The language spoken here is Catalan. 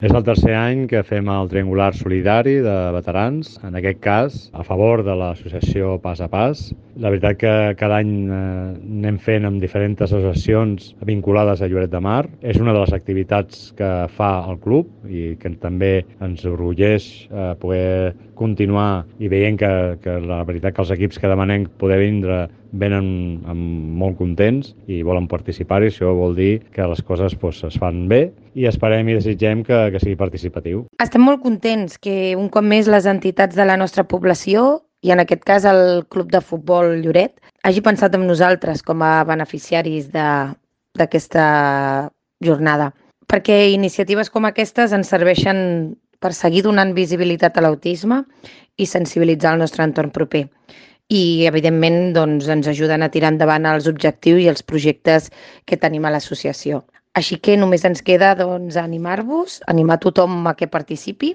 És el tercer any que fem el triangular solidari de veterans, en aquest cas a favor de l'associació Pas a Pas. La veritat que cada any eh, anem fent amb diferents associacions vinculades a Lloret de Mar. És una de les activitats que fa el club i que també ens orgulleix eh, poder continuar i veient que, que la veritat que els equips que demanem poder vindre venen amb molt contents i volen participar i això vol dir que les coses pues, es fan bé i esperem i desitgem que, que sigui participatiu. Estem molt contents que un cop més les entitats de la nostra població i en aquest cas el Club de Futbol Lloret hagi pensat en nosaltres com a beneficiaris d'aquesta jornada. Perquè iniciatives com aquestes ens serveixen per seguir donant visibilitat a l'autisme i sensibilitzar el nostre entorn proper i, evidentment, doncs, ens ajuden a tirar endavant els objectius i els projectes que tenim a l'associació. Així que només ens queda doncs, animar-vos, animar tothom a que participi